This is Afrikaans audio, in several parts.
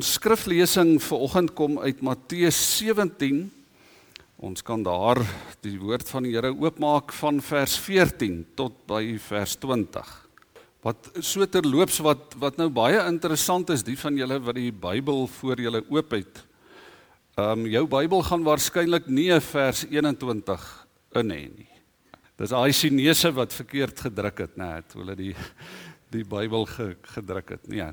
Ons skriflesing vir oggend kom uit Matteus 17. Ons kan daar die woord van die Here oopmaak van vers 14 tot by vers 20. Wat so terloops wat wat nou baie interessant is, die van julle wat die Bybel voor julle oop het. Ehm um, jou Bybel gaan waarskynlik nie vers 21 in hê nie. Dis daai Chinese wat verkeerd gedruk het, né, toe hulle die die Bybel ge, gedruk het. Nee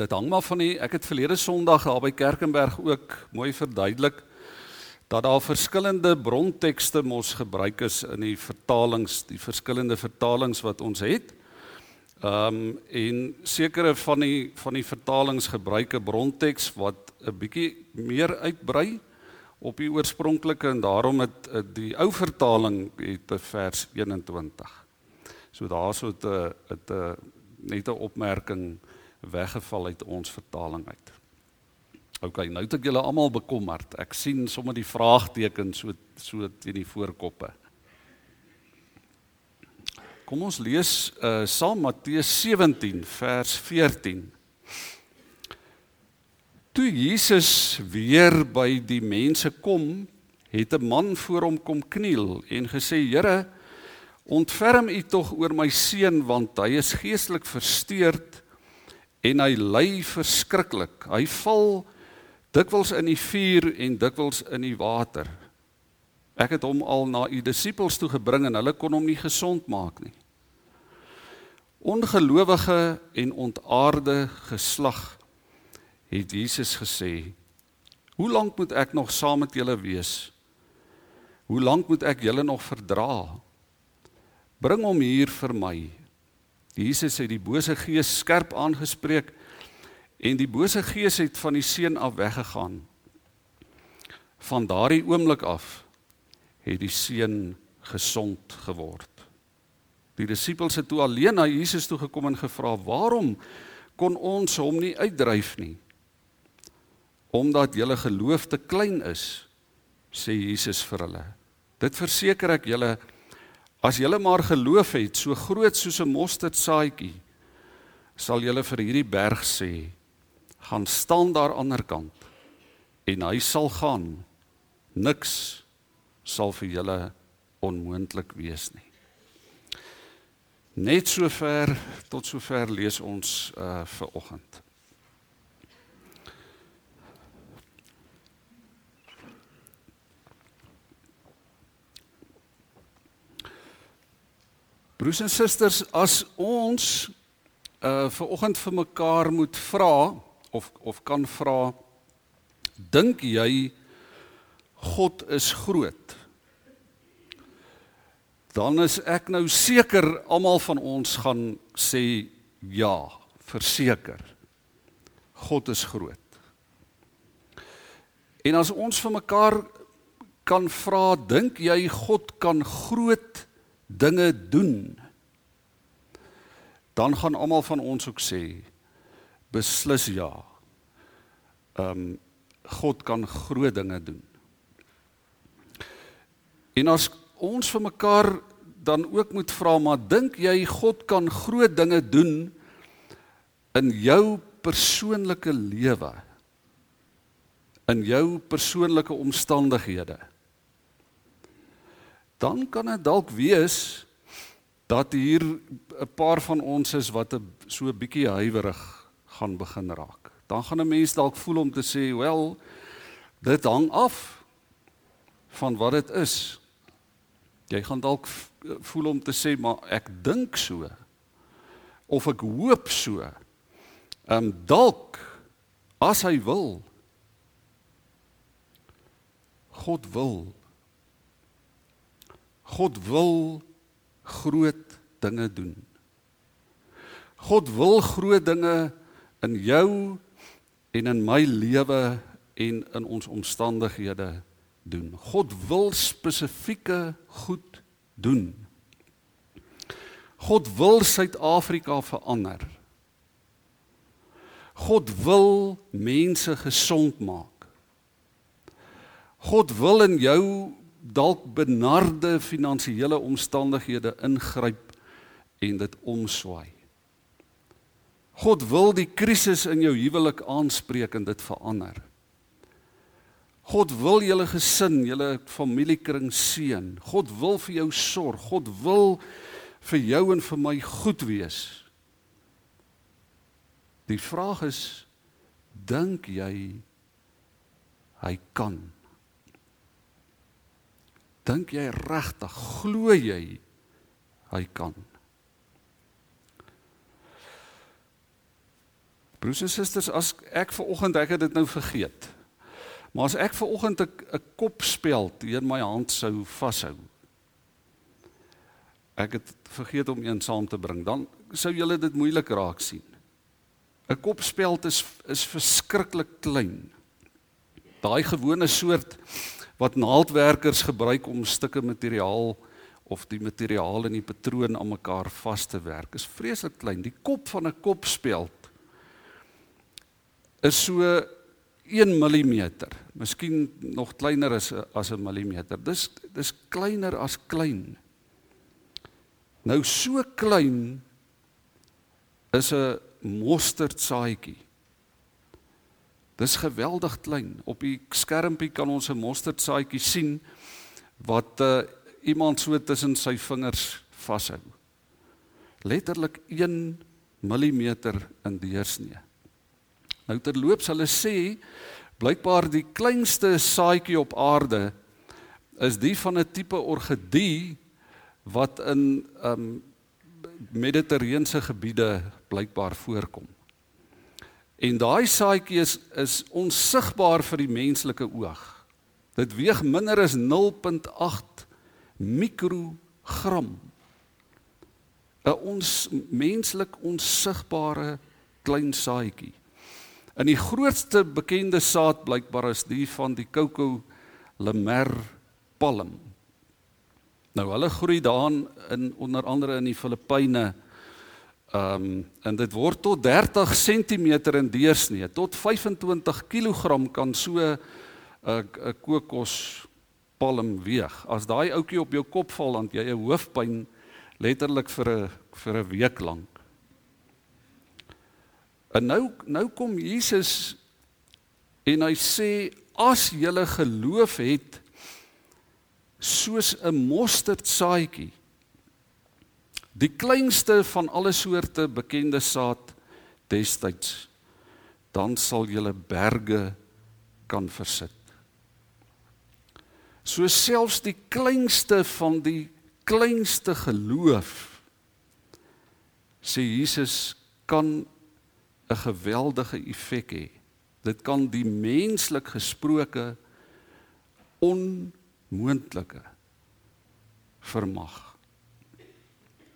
dit hang maar van die ek het verlede Sondag daar by Kerkenberg ook mooi verduidelik dat daar verskillende brontekste mos gebruik is in die vertalings, die verskillende vertalings wat ons het. Ehm um, en sekere van die van die vertalings gebruik 'n bronteks wat 'n bietjie meer uitbrei op die oorspronklike en daarom het die ou vertaling het vers 21. So daar's so 'n 'n net 'n opmerking weggeval uit ons vertaling uit. OK, nou het ek julle almal bekommerd. Ek sien sommer die vraagtekens so so teen die voorkoppe. Kom ons lees uh saam Matteus 17 vers 14. Toe Jesus weer by die mense kom, het 'n man voor hom kom kniel en gesê: "Here, ontferm U tog oor my seun want hy is geestelik versteurd en hy ly verskriklik. Hy val dikwels in die vuur en dikwels in die water. Ek het hom al na u disippels toe gebring en hulle kon hom nie gesond maak nie. Ongelowige en ontaarde geslag het Jesus gesê: Hoe lank moet ek nog saam met julle wees? Hoe lank moet ek julle nog verdra? Bring hom hier vir my. Jesus het die bose gees skerp aangespreek en die bose gees het van die seun af weggegaan. Van daardie oomblik af het die seun gesond geword. Die disippels het toe alleen na Jesus toe gekom en gevra: "Waarom kon ons hom nie uitdryf nie?" Omdat julle geloof te klein is, sê Jesus vir hulle. Dit verseker ek julle As julle maar geloof het so groot soos 'n mosterdsaadjie, sal julle vir hierdie berg sê: "Gaan staan daar aan die ander kant." En hy sal gaan. Niks sal vir julle onmoontlik wees nie. Net sover tot sover lees ons uh vir oggend. Broers en susters, as ons uh ver oggend vir mekaar moet vra of of kan vra dink jy God is groot? Dan is ek nou seker almal van ons gaan sê ja, verseker. God is groot. En as ons vir mekaar kan vra, dink jy God kan groot dinge doen dan gaan almal van ons ook sê beslis ja. Ehm um, God kan groot dinge doen. En as ons vir mekaar dan ook moet vra maar dink jy God kan groot dinge doen in jou persoonlike lewe? In jou persoonlike omstandighede? Dan kan dit dalk wees dat hier 'n paar van ons is wat 'n so 'n bietjie huiwerig gaan begin raak. Dan gaan 'n mens dalk voel om te sê, "Wel, dit hang af van wat dit is." Jy gaan dalk voel om te sê, "Maar ek dink so." Of ek hoop so. Ehm um, dalk as hy wil God wil God wil groot dinge doen. God wil groot dinge in jou en in my lewe en in ons omstandighede doen. God wil spesifieke goed doen. God wil Suid-Afrika verander. God wil mense gesond maak. God wil in jou dalk benarde finansiële omstandighede ingryp en dit omswaai. God wil die krisis in jou huwelik aanspreek en dit verander. God wil julle gesin, julle familiekring seën. God wil vir jou sorg. God wil vir jou en vir my goed wees. Die vraag is dink jy hy kan? Dink jy regtig glo jy hy kan? Broers en susters, as ek ver oggend ek het dit nou vergeet. Maar as ek ver oggend 'n kopspeld in my hand sou vashou. Ek het vergeet om een saam te bring, dan sou julle dit moeilik raak sien. 'n Kopspeld is is verskriklik klein. Daai gewone soort wat naaldwerkers gebruik om stukke materiaal of die materiaal in die patroon aan mekaar vas te werk is vreeslik klein. Die kop van 'n kopspeld is so 1 mm, miskien nog kleiner as as 'n millimeter. Dis dis kleiner as klein. Nou so klein is 'n mosterdsaadjie. Dis geweldig klein. Op die skermpie kan ons 'n mosterdsaadjie sien wat uh, iemand so tussen sy vingers vashou. Letterlik 1 mm in deursnee. Nou terloops hulle sê blykbaar die kleinste saadjie op aarde is die van 'n tipe orgidee wat in um mediterrane gebiede blykbaar voorkom. En daai saadjie is is onsigbaar vir die menslike oog. Dit weeg minder as 0.8 mikrogram. 'n ons menslik onsigbare klein saadjie. In die grootste bekende saad blykbaar is die van die Coco Lemer palm. Nou hulle groei daan in onder andere in die Filippyne. Ehm um, en dit word tot 30 cm in deursnee, tot 25 kg kan so 'n 'n kokos palm weeg. As daai ouetjie op jou kop val dan jy 'n hoofpyn letterlik vir 'n vir 'n week lank. En nou nou kom Jesus en hy sê as jy geloof het soos 'n mosterdsaadjie die kleinste van alle soorte bekende saad destyds dan sal jy berge kan versit. So selfs die kleinste van die kleinste geloof sê Jesus kan 'n geweldige effek hê. Dit kan die menslik gesproke onmoontlike vermag.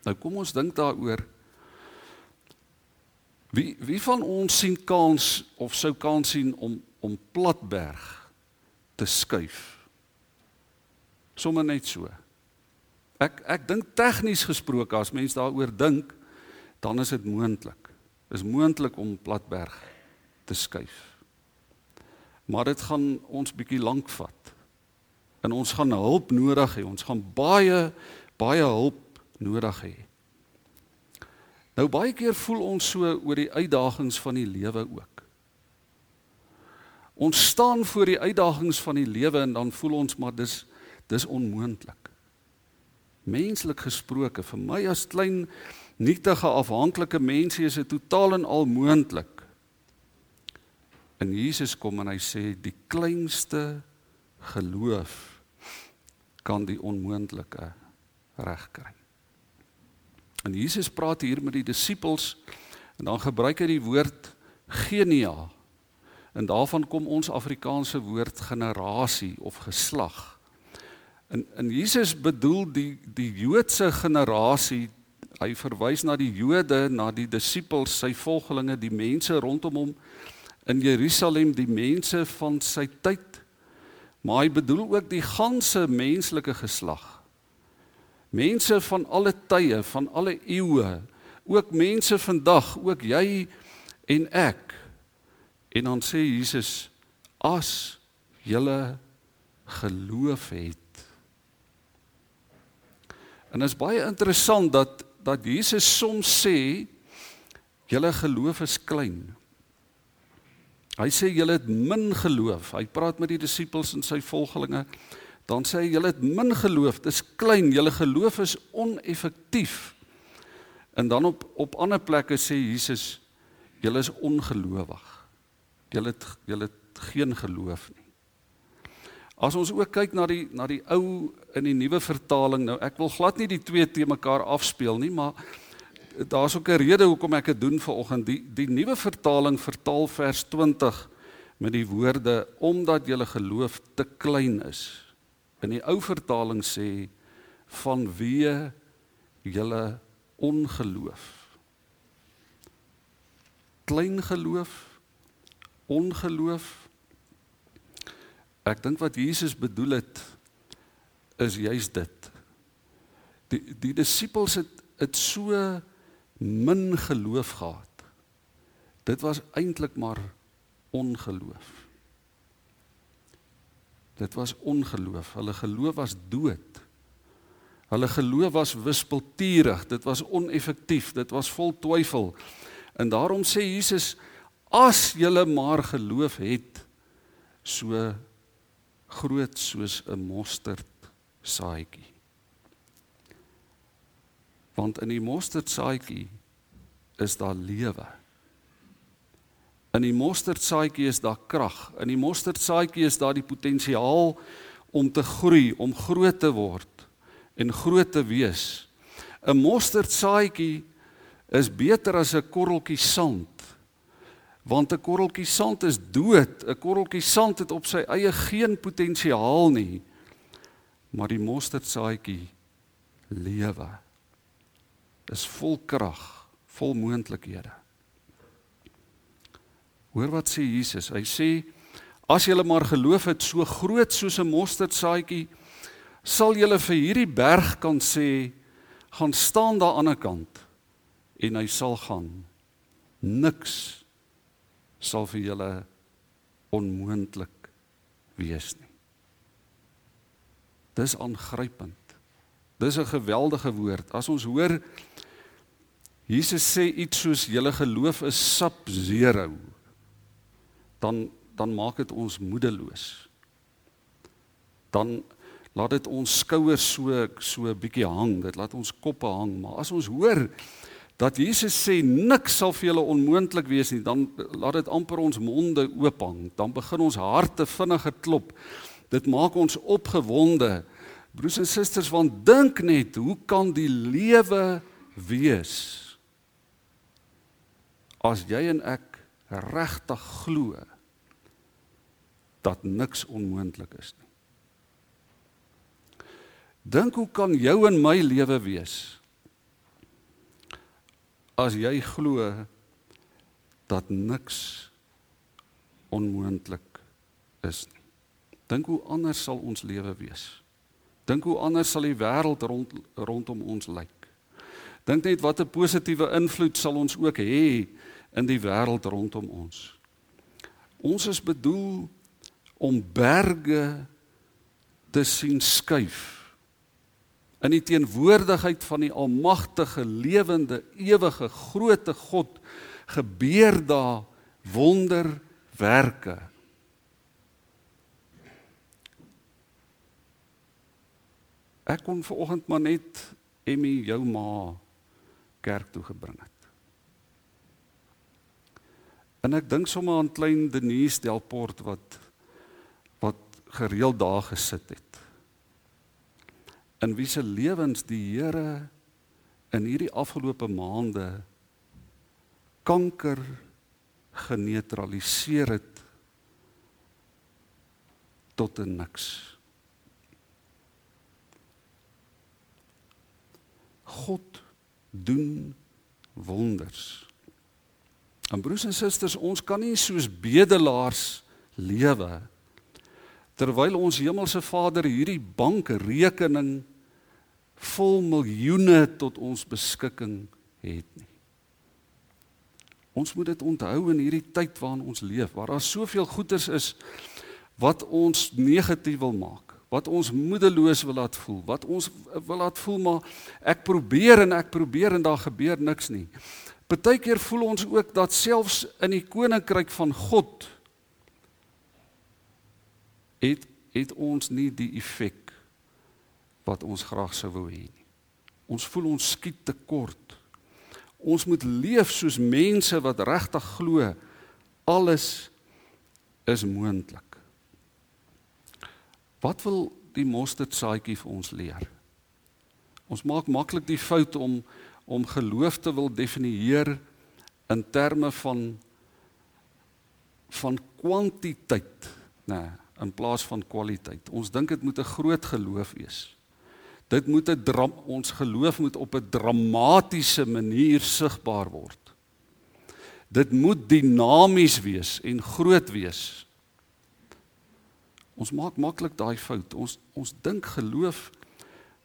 Nou kom ons dink daaroor. Wie wie van ons sien kans of sou kans sien om om Platberg te skuif? Sommige net so. Ek ek dink tegnies gesproke as mens daaroor dink, dan is dit moontlik is moontlik om Platberg te skuif. Maar dit gaan ons bietjie lank vat. En ons gaan hulp nodig hê. Ons gaan baie baie hulp nodig hê. Nou baie keer voel ons so oor die uitdagings van die lewe ook. Ons staan voor die uitdagings van die lewe en dan voel ons maar dis dis onmoontlik. Menslik gesproke vir my as klein nietige afhanklike mense is dit totaal en al moontlik. En Jesus kom en hy sê die kleinste geloof kan die onmoontlike regkry. En Jesus praat hier met die disippels en dan gebruik hy die woord genia. En daarvan kom ons Afrikaanse woord generasie of geslag. En en Jesus bedoel die die Joodse generasie Hy verwys na die Jode, na die disippels, sy volgelinge, die mense rondom hom in Jerusalem, die mense van sy tyd. Maar hy bedoel ook die ganse menslike geslag. Mense van alle tye, van alle eeue, ook mense vandag, ook jy en ek. En dan sê Jesus: "As julle geloof het." En dit is baie interessant dat dat Jesus soms sê julle geloof is klein. Hy sê julle het min geloof. Hy praat met die disippels en sy volgelinge. Dan sê hy julle het min geloof. Dis klein. Julle geloof is oneffektief. En dan op op ander plekke sê Jesus julle is ongelowig. Julle het julle het geen geloof nie. As ons ook kyk na die na die ou in die nuwe vertaling nou, ek wil glad nie die twee te mekaar afspeel nie, maar daar's ook 'n rede hoekom ek dit doen vanoggend. Die die nuwe vertaling vertaal vers 20 met die woorde omdat julle geloof te klein is. In die ou vertaling sê vanweë julle ongeloof. Klein geloof, ongeloof. Ek dink wat Jesus bedoel het is juis dit. Die die disippels het het so min geloof gehad. Dit was eintlik maar ongeloof. Dit was ongeloof. Hulle geloof was dood. Hulle geloof was wispelturig, dit was oneffektief, dit was vol twyfel. En daarom sê Jesus as julle maar geloof het so groot soos 'n mosterd saadjie. Want in die mosterd saadjie is daar lewe. In die mosterd saadjie is daar krag. In die mosterd saadjie is daar die potensiaal om te groei, om groot te word en groot te wees. 'n Mosterdsaadjie is beter as 'n korreltjie sand. Want 'n korreltjie sand is dood. 'n Korreltjie sand het op sy eie geen potensiaal nie. Maar die mosterdsaadjie lewe. Is vol krag, vol moontlikhede. Hoor wat sê Jesus? Hy sê as jy maar geloof het so groot soos 'n mosterdsaadjie sal julle vir hierdie berg kan sê gaan staan daar aan die kant en hy sal gaan. Niks sal vir julle onmoontlik wees nie. Dis aangrypend. Dis 'n geweldige woord. As ons hoor Jesus sê iets soos julle geloof is sap zero dan dan maak dit ons moedeloos dan laat dit ons skouers so so 'n bietjie hang, dit laat ons koppe hang, maar as ons hoor dat Jesus sê niks sal vir julle onmoontlik wees nie, dan laat dit amper ons monde oop hang, dan begin ons harte vinniger klop. Dit maak ons opgewonde. Broers en susters, want dink net, hoe kan die lewe wees as jy en ek regtig glo dat niks onmoontlik is nie? Dink hoe kan jou en my lewe wees as jy glo dat niks onmoontlik is nie. Dink hoe anders sal ons lewe wees. Dink hoe anders sal die wêreld rond rondom ons lyk. Dink net wat 'n positiewe invloed sal ons ook hê in die wêreld rondom ons. Ons is bedoel om berge te sien skuif in die teenwoordigheid van die almagtige lewende ewige grootte God gebeur daar wonderwerke. Ek kon vanoggend maar net Emmy jou ma kerk toe gebring het. En ek dink sommer aan klein Denise Delport wat gereeld daar gesit het in wie se lewens die Here in hierdie afgelope maande kanker geneutraliseer het tot 'n niks. God doen wonders. En broers en susters, ons kan nie soos bedelaars lewe terwyl ons hemelse Vader hierdie bankrekening vol miljoene tot ons beskikking het nie. Ons moet dit onthou in hierdie tyd waarin ons leef, waar daar soveel goeders is wat ons negatief wil maak, wat ons moedeloos wil laat voel, wat ons wil laat voel maar ek probeer en ek probeer en daar gebeur niks nie. Partykeer voel ons ook dat selfs in die koninkryk van God het het ons nie die effek wat ons graag sou wou hê nie. Ons voel ons skiet tekort. Ons moet leef soos mense wat regtig glo alles is moontlik. Wat wil die mosterdsaadjie vir ons leer? Ons maak maklik die fout om om geloof te wil definieer in terme van van kwantiteit, nê, nee, in plaas van kwaliteit. Ons dink dit moet 'n groot geloof wees. Dit moet 'n ons geloof moet op 'n dramatiese manier sigbaar word. Dit moet dinamies wees en groot wees. Ons maak maklik daai fout. Ons ons dink geloof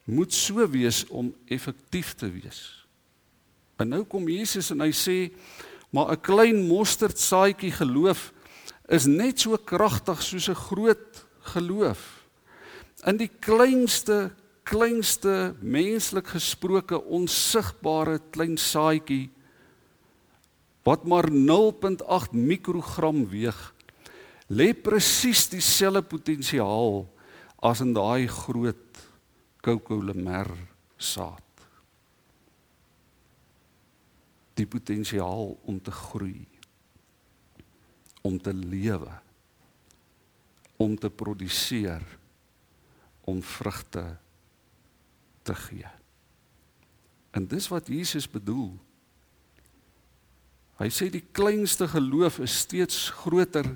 moet so wees om effektief te wees. En nou kom Jesus en hy sê maar 'n klein mosterdsaadjie geloof is net so kragtig soos 'n groot geloof. In die kleinste kleinste menslik gesproke onsigbare klein saadjie wat maar 0.8 mikrogram weeg lê presies dieselfde potensiaal as in daai groot kokolemer saad. Die potensiaal om te groei, om te lewe, om te produseer, om vrugte te gee. En dis wat Jesus bedoel. Hy sê die kleinste geloof is steeds groter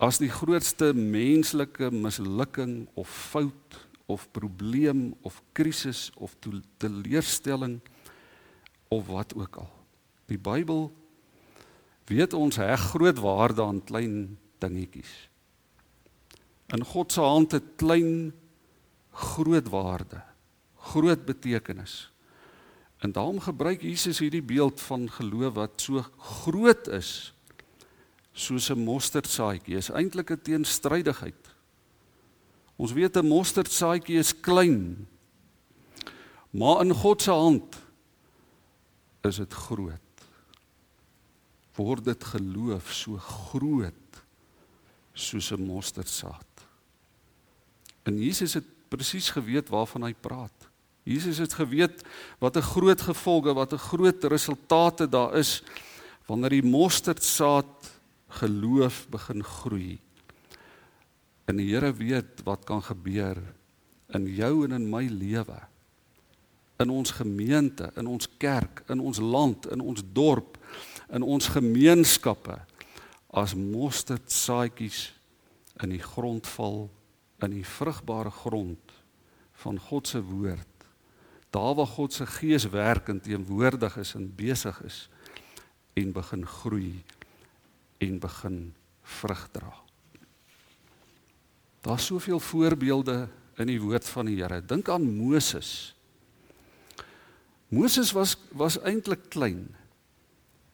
as die grootste menslike mislukking of fout of probleem of krisis of teleurstelling of wat ook al. Die Bybel weet ons heg groot waarde aan klein dingetjies. In God se hand het klein groot waarde, groot betekenis. En daarom gebruik Jesus hierdie beeld van geloof wat so groot is soos 'n mosterdsaadjie. Is eintlik 'n teenstrydigheid. Ons weet 'n mosterdsaadjie is klein. Maar in God se hand is dit groot. Word dit geloof so groot soos 'n mosterdsaad. En Jesus het presies geweet waarvan hy praat. Jesus het geweet wat 'n groot gevolge, wat 'n groot resultate daar is wanneer die mosterdsaad geloof begin groei. En die Here weet wat kan gebeur in jou en in my lewe. In ons gemeente, in ons kerk, in ons land, in ons dorp, in ons gemeenskappe as mosterdsaadjies in die grond val in die vrugbare grond van God se woord. Daar waar God se gees werk en teenwoordig is en besig is en begin groei en begin vrug dra. Daar's soveel voorbeelde in die woord van die Here. Dink aan Moses. Moses was was eintlik klein.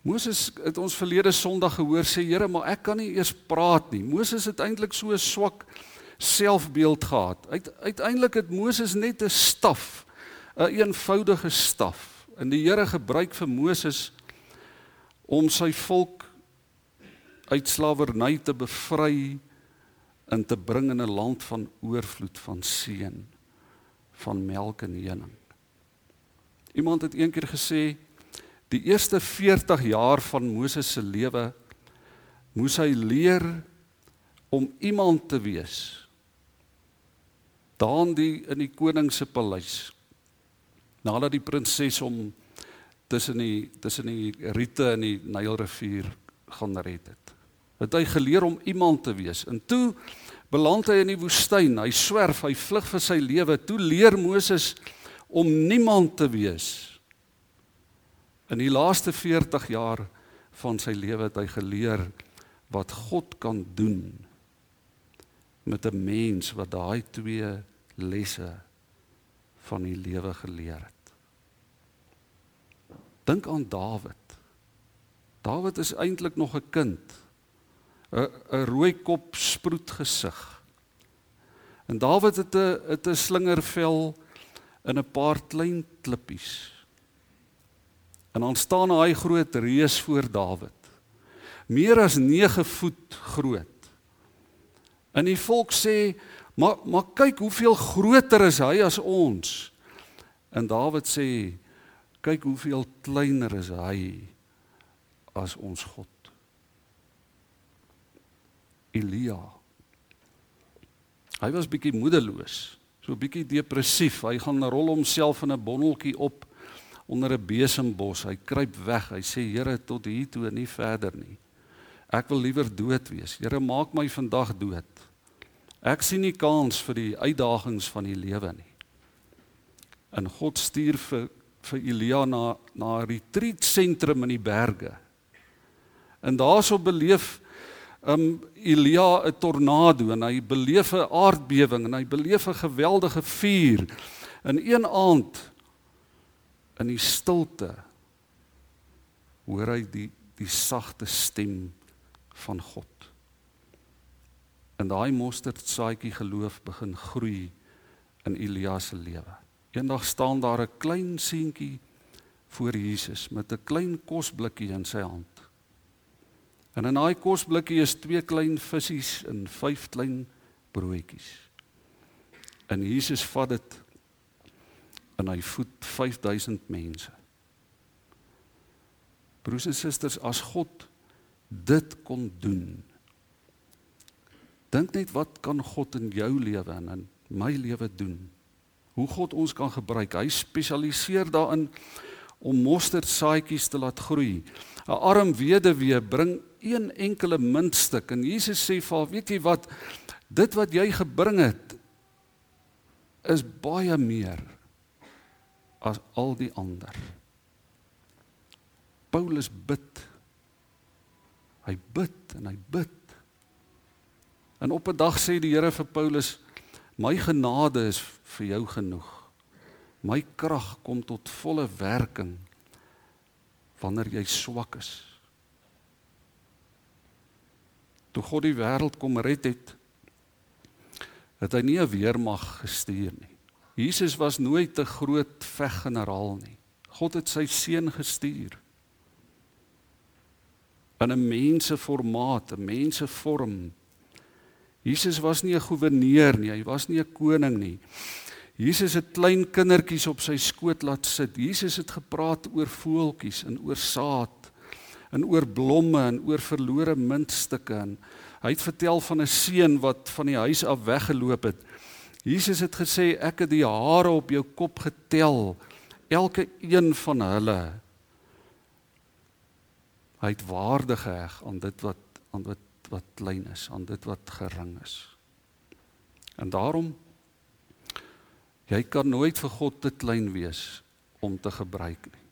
Moses het ons verlede Sondag gehoor sê Here, maar ek kan nie eers praat nie. Moses het eintlik so 'n swak selfbeeld gehad. Uit, uiteindelik het Moses net 'n staf, 'n een eenvoudige staf. En die Here gebruik vir Moses om sy volk uit slawerny te bevry in te bring in 'n land van oorvloed van seën van melk en honing. Iemand het eendag gesê die eerste 40 jaar van Moses se lewe moes hy leer om iemand te wees. Daan die in die koning se paleis. Nadat die prinses hom tussen die tussen die riete in die Nylrivier gaan red het het hy geleer om iemand te wees. En toe beland hy in die woestyn. Hy swerf, hy vlug vir sy lewe. Toe leer Moses om niemand te wees. In die laaste 40 jaar van sy lewe het hy geleer wat God kan doen met 'n mens wat daai twee lesse van die lewe geleer het. Dink aan Dawid. Dawid is eintlik nog 'n kind 'n 'n rooi kop sproet gesig. En Dawid het 'n het 'n slingervel in 'n paar klein klippies. En dan staan hy groot reus voor Dawid. Meer as 9 voet groot. En die volk sê, "Maar maar kyk hoeveel groter is hy as ons." En Dawid sê, "Kyk hoeveel kleiner is hy as ons God." Elia. Hy was bietjie moedeloos, so bietjie depressief. Hy gaan rol homself in 'n bonneltjie op onder 'n besembos. Hy kruip weg. Hy sê Here tot hier toe en nie verder nie. Ek wil liewer dood wees. Here maak my vandag dood. Ek sien nie kans vir die uitdagings van die lewe nie. En God stuur vir vir Elia na na 'n retreat sentrum in die berge. En daarso beleef um Elia 'n tornado en hy beleef 'n aardbewing en hy beleef 'n geweldige vuur. In een aand in die stilte hoor hy die die sagte stem van God. En daai mosterdsaadjie geloof begin groei in Elias se lewe. Eendag staan daar 'n klein seentjie voor Jesus met 'n klein kosblikkie in sy hand. En in daai kosblikkie is twee klein visse en vyf klein broodjies. En Jesus vat dit en hy voed 5000 mense. Broers en susters, as God dit kon doen. Dink net wat kan God in jou lewe en in my lewe doen? Hoe God ons kan gebruik. Hy spesialiseer daarin om mosterdsaadjies te laat groei. 'n Arm weduwee bring een enkele muntstuk en Jesus sê vir haar, weet jy wat? Dit wat jy gebring het is baie meer as al die ander. Paulus bid. Hy bid en hy bid. En op 'n dag sê die Here vir Paulus: "My genade is vir jou genoeg. My krag kom tot volle werking wanneer jy swak is." Toe God die wêreld kom red het, het hy nie 'n weermag gestuur nie. Jesus was nooit 'n groot veggeneraal nie. God het sy seun gestuur in 'n menseformaat, 'n mensevorm. Jesus was nie 'n goewerneur nie, hy was nie 'n koning nie. Jesus het klein kindertjies op sy skoot laat sit. Jesus het gepraat oor voeltjies en oor saad en oor blomme en oor verlore muntstukke en hy het vertel van 'n seun wat van die huis af weggeloop het. Jesus het gesê ek het die hare op jou kop getel, elke een van hulle. Hy het waarde geheg aan dit wat aan wat wat klein is, aan dit wat gering is. En daarom jy kan nooit vir God te klein wees om te gebruik nie.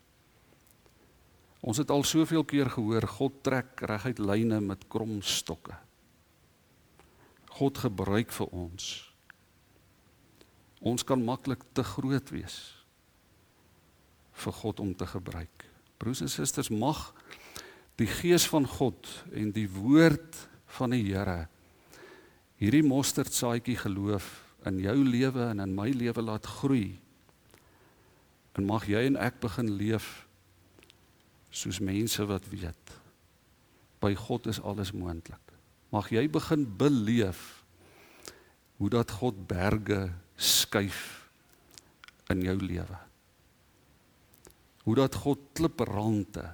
Ons het al soveel keer gehoor God trek reguit lyne met krom stokke. God gebruik vir ons. Ons kan maklik te groot wees vir God om te gebruik. Broers en susters, mag die gees van God en die woord van die Here hierdie mosterdsaadjie geloof in jou lewe en in my lewe laat groei. En mag jy en ek begin leef soos mense wat weet by God is alles moontlik. Mag jy begin beleef hoe dat God berge skuif in jou lewe. Hoe dat God kliprande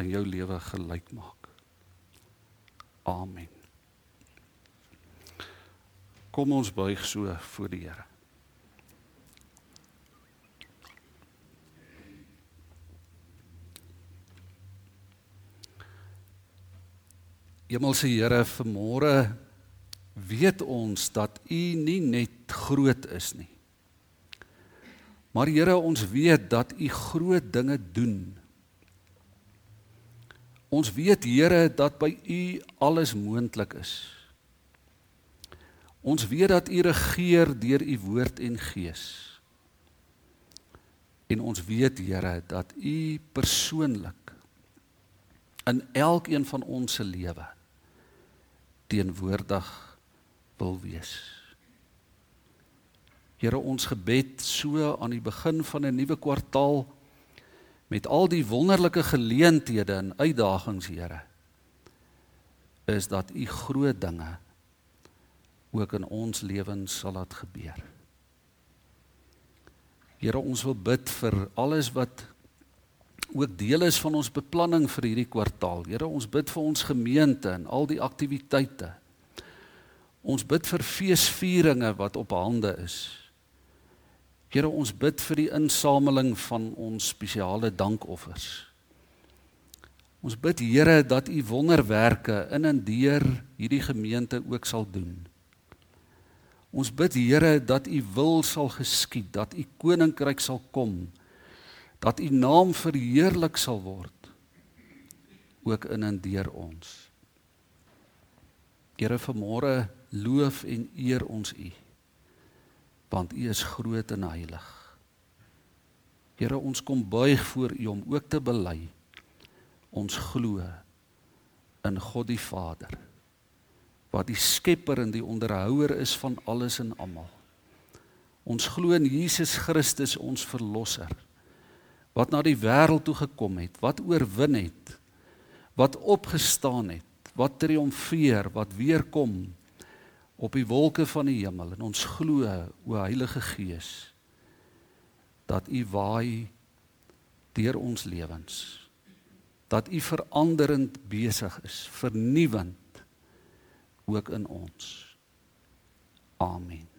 in jou lewe gelyk maak. Amen. Kom ons buig so voor die Here. Hemelse Here, vanmôre weet ons dat U nie net groot is nie. Maar Here, ons weet dat U groot dinge doen. Ons weet Here dat by U alles moontlik is. Ons weet dat U regeer deur U woord en gees. En ons weet Here dat U persoonlik in elkeen van ons se lewe teenwoordig wil wees. Here ons gebed so aan die begin van 'n nuwe kwartaal met al die wonderlike geleenthede en uitdagings, Here, is dat u groot dinge ook in ons lewens sal laat gebeur. Here, ons wil bid vir alles wat ook deel is van ons beplanning vir hierdie kwartaal. Here, ons bid vir ons gemeente en al die aktiwiteite. Ons bid vir feesvieringe wat op hande is. Here, ons bid vir die insameling van ons spesiale dankoffers. Ons bid Here dat U wonderwerke in en deur hierdie gemeente ook sal doen. Ons bid Here dat U wil sal geskied, dat U koninkryk sal kom, dat U naam verheerlik sal word ook in en deur ons. Here vanmôre loof en eer ons U want U is groot en heilig. Here ons kom buig voor U om ook te bely ons glo in God die Vader wat die skepper en die onderhouer is van alles en almal. Ons glo in Jesus Christus ons verlosser wat na die wêreld toe gekom het, wat oorwin het, wat opgestaan het, wat triomfeer, wat weer kom op die wolke van die hemel. En ons glo o Heilige Gees dat u waai deur ons lewens. Dat u veranderend besig is vernuwend ook in ons. Amen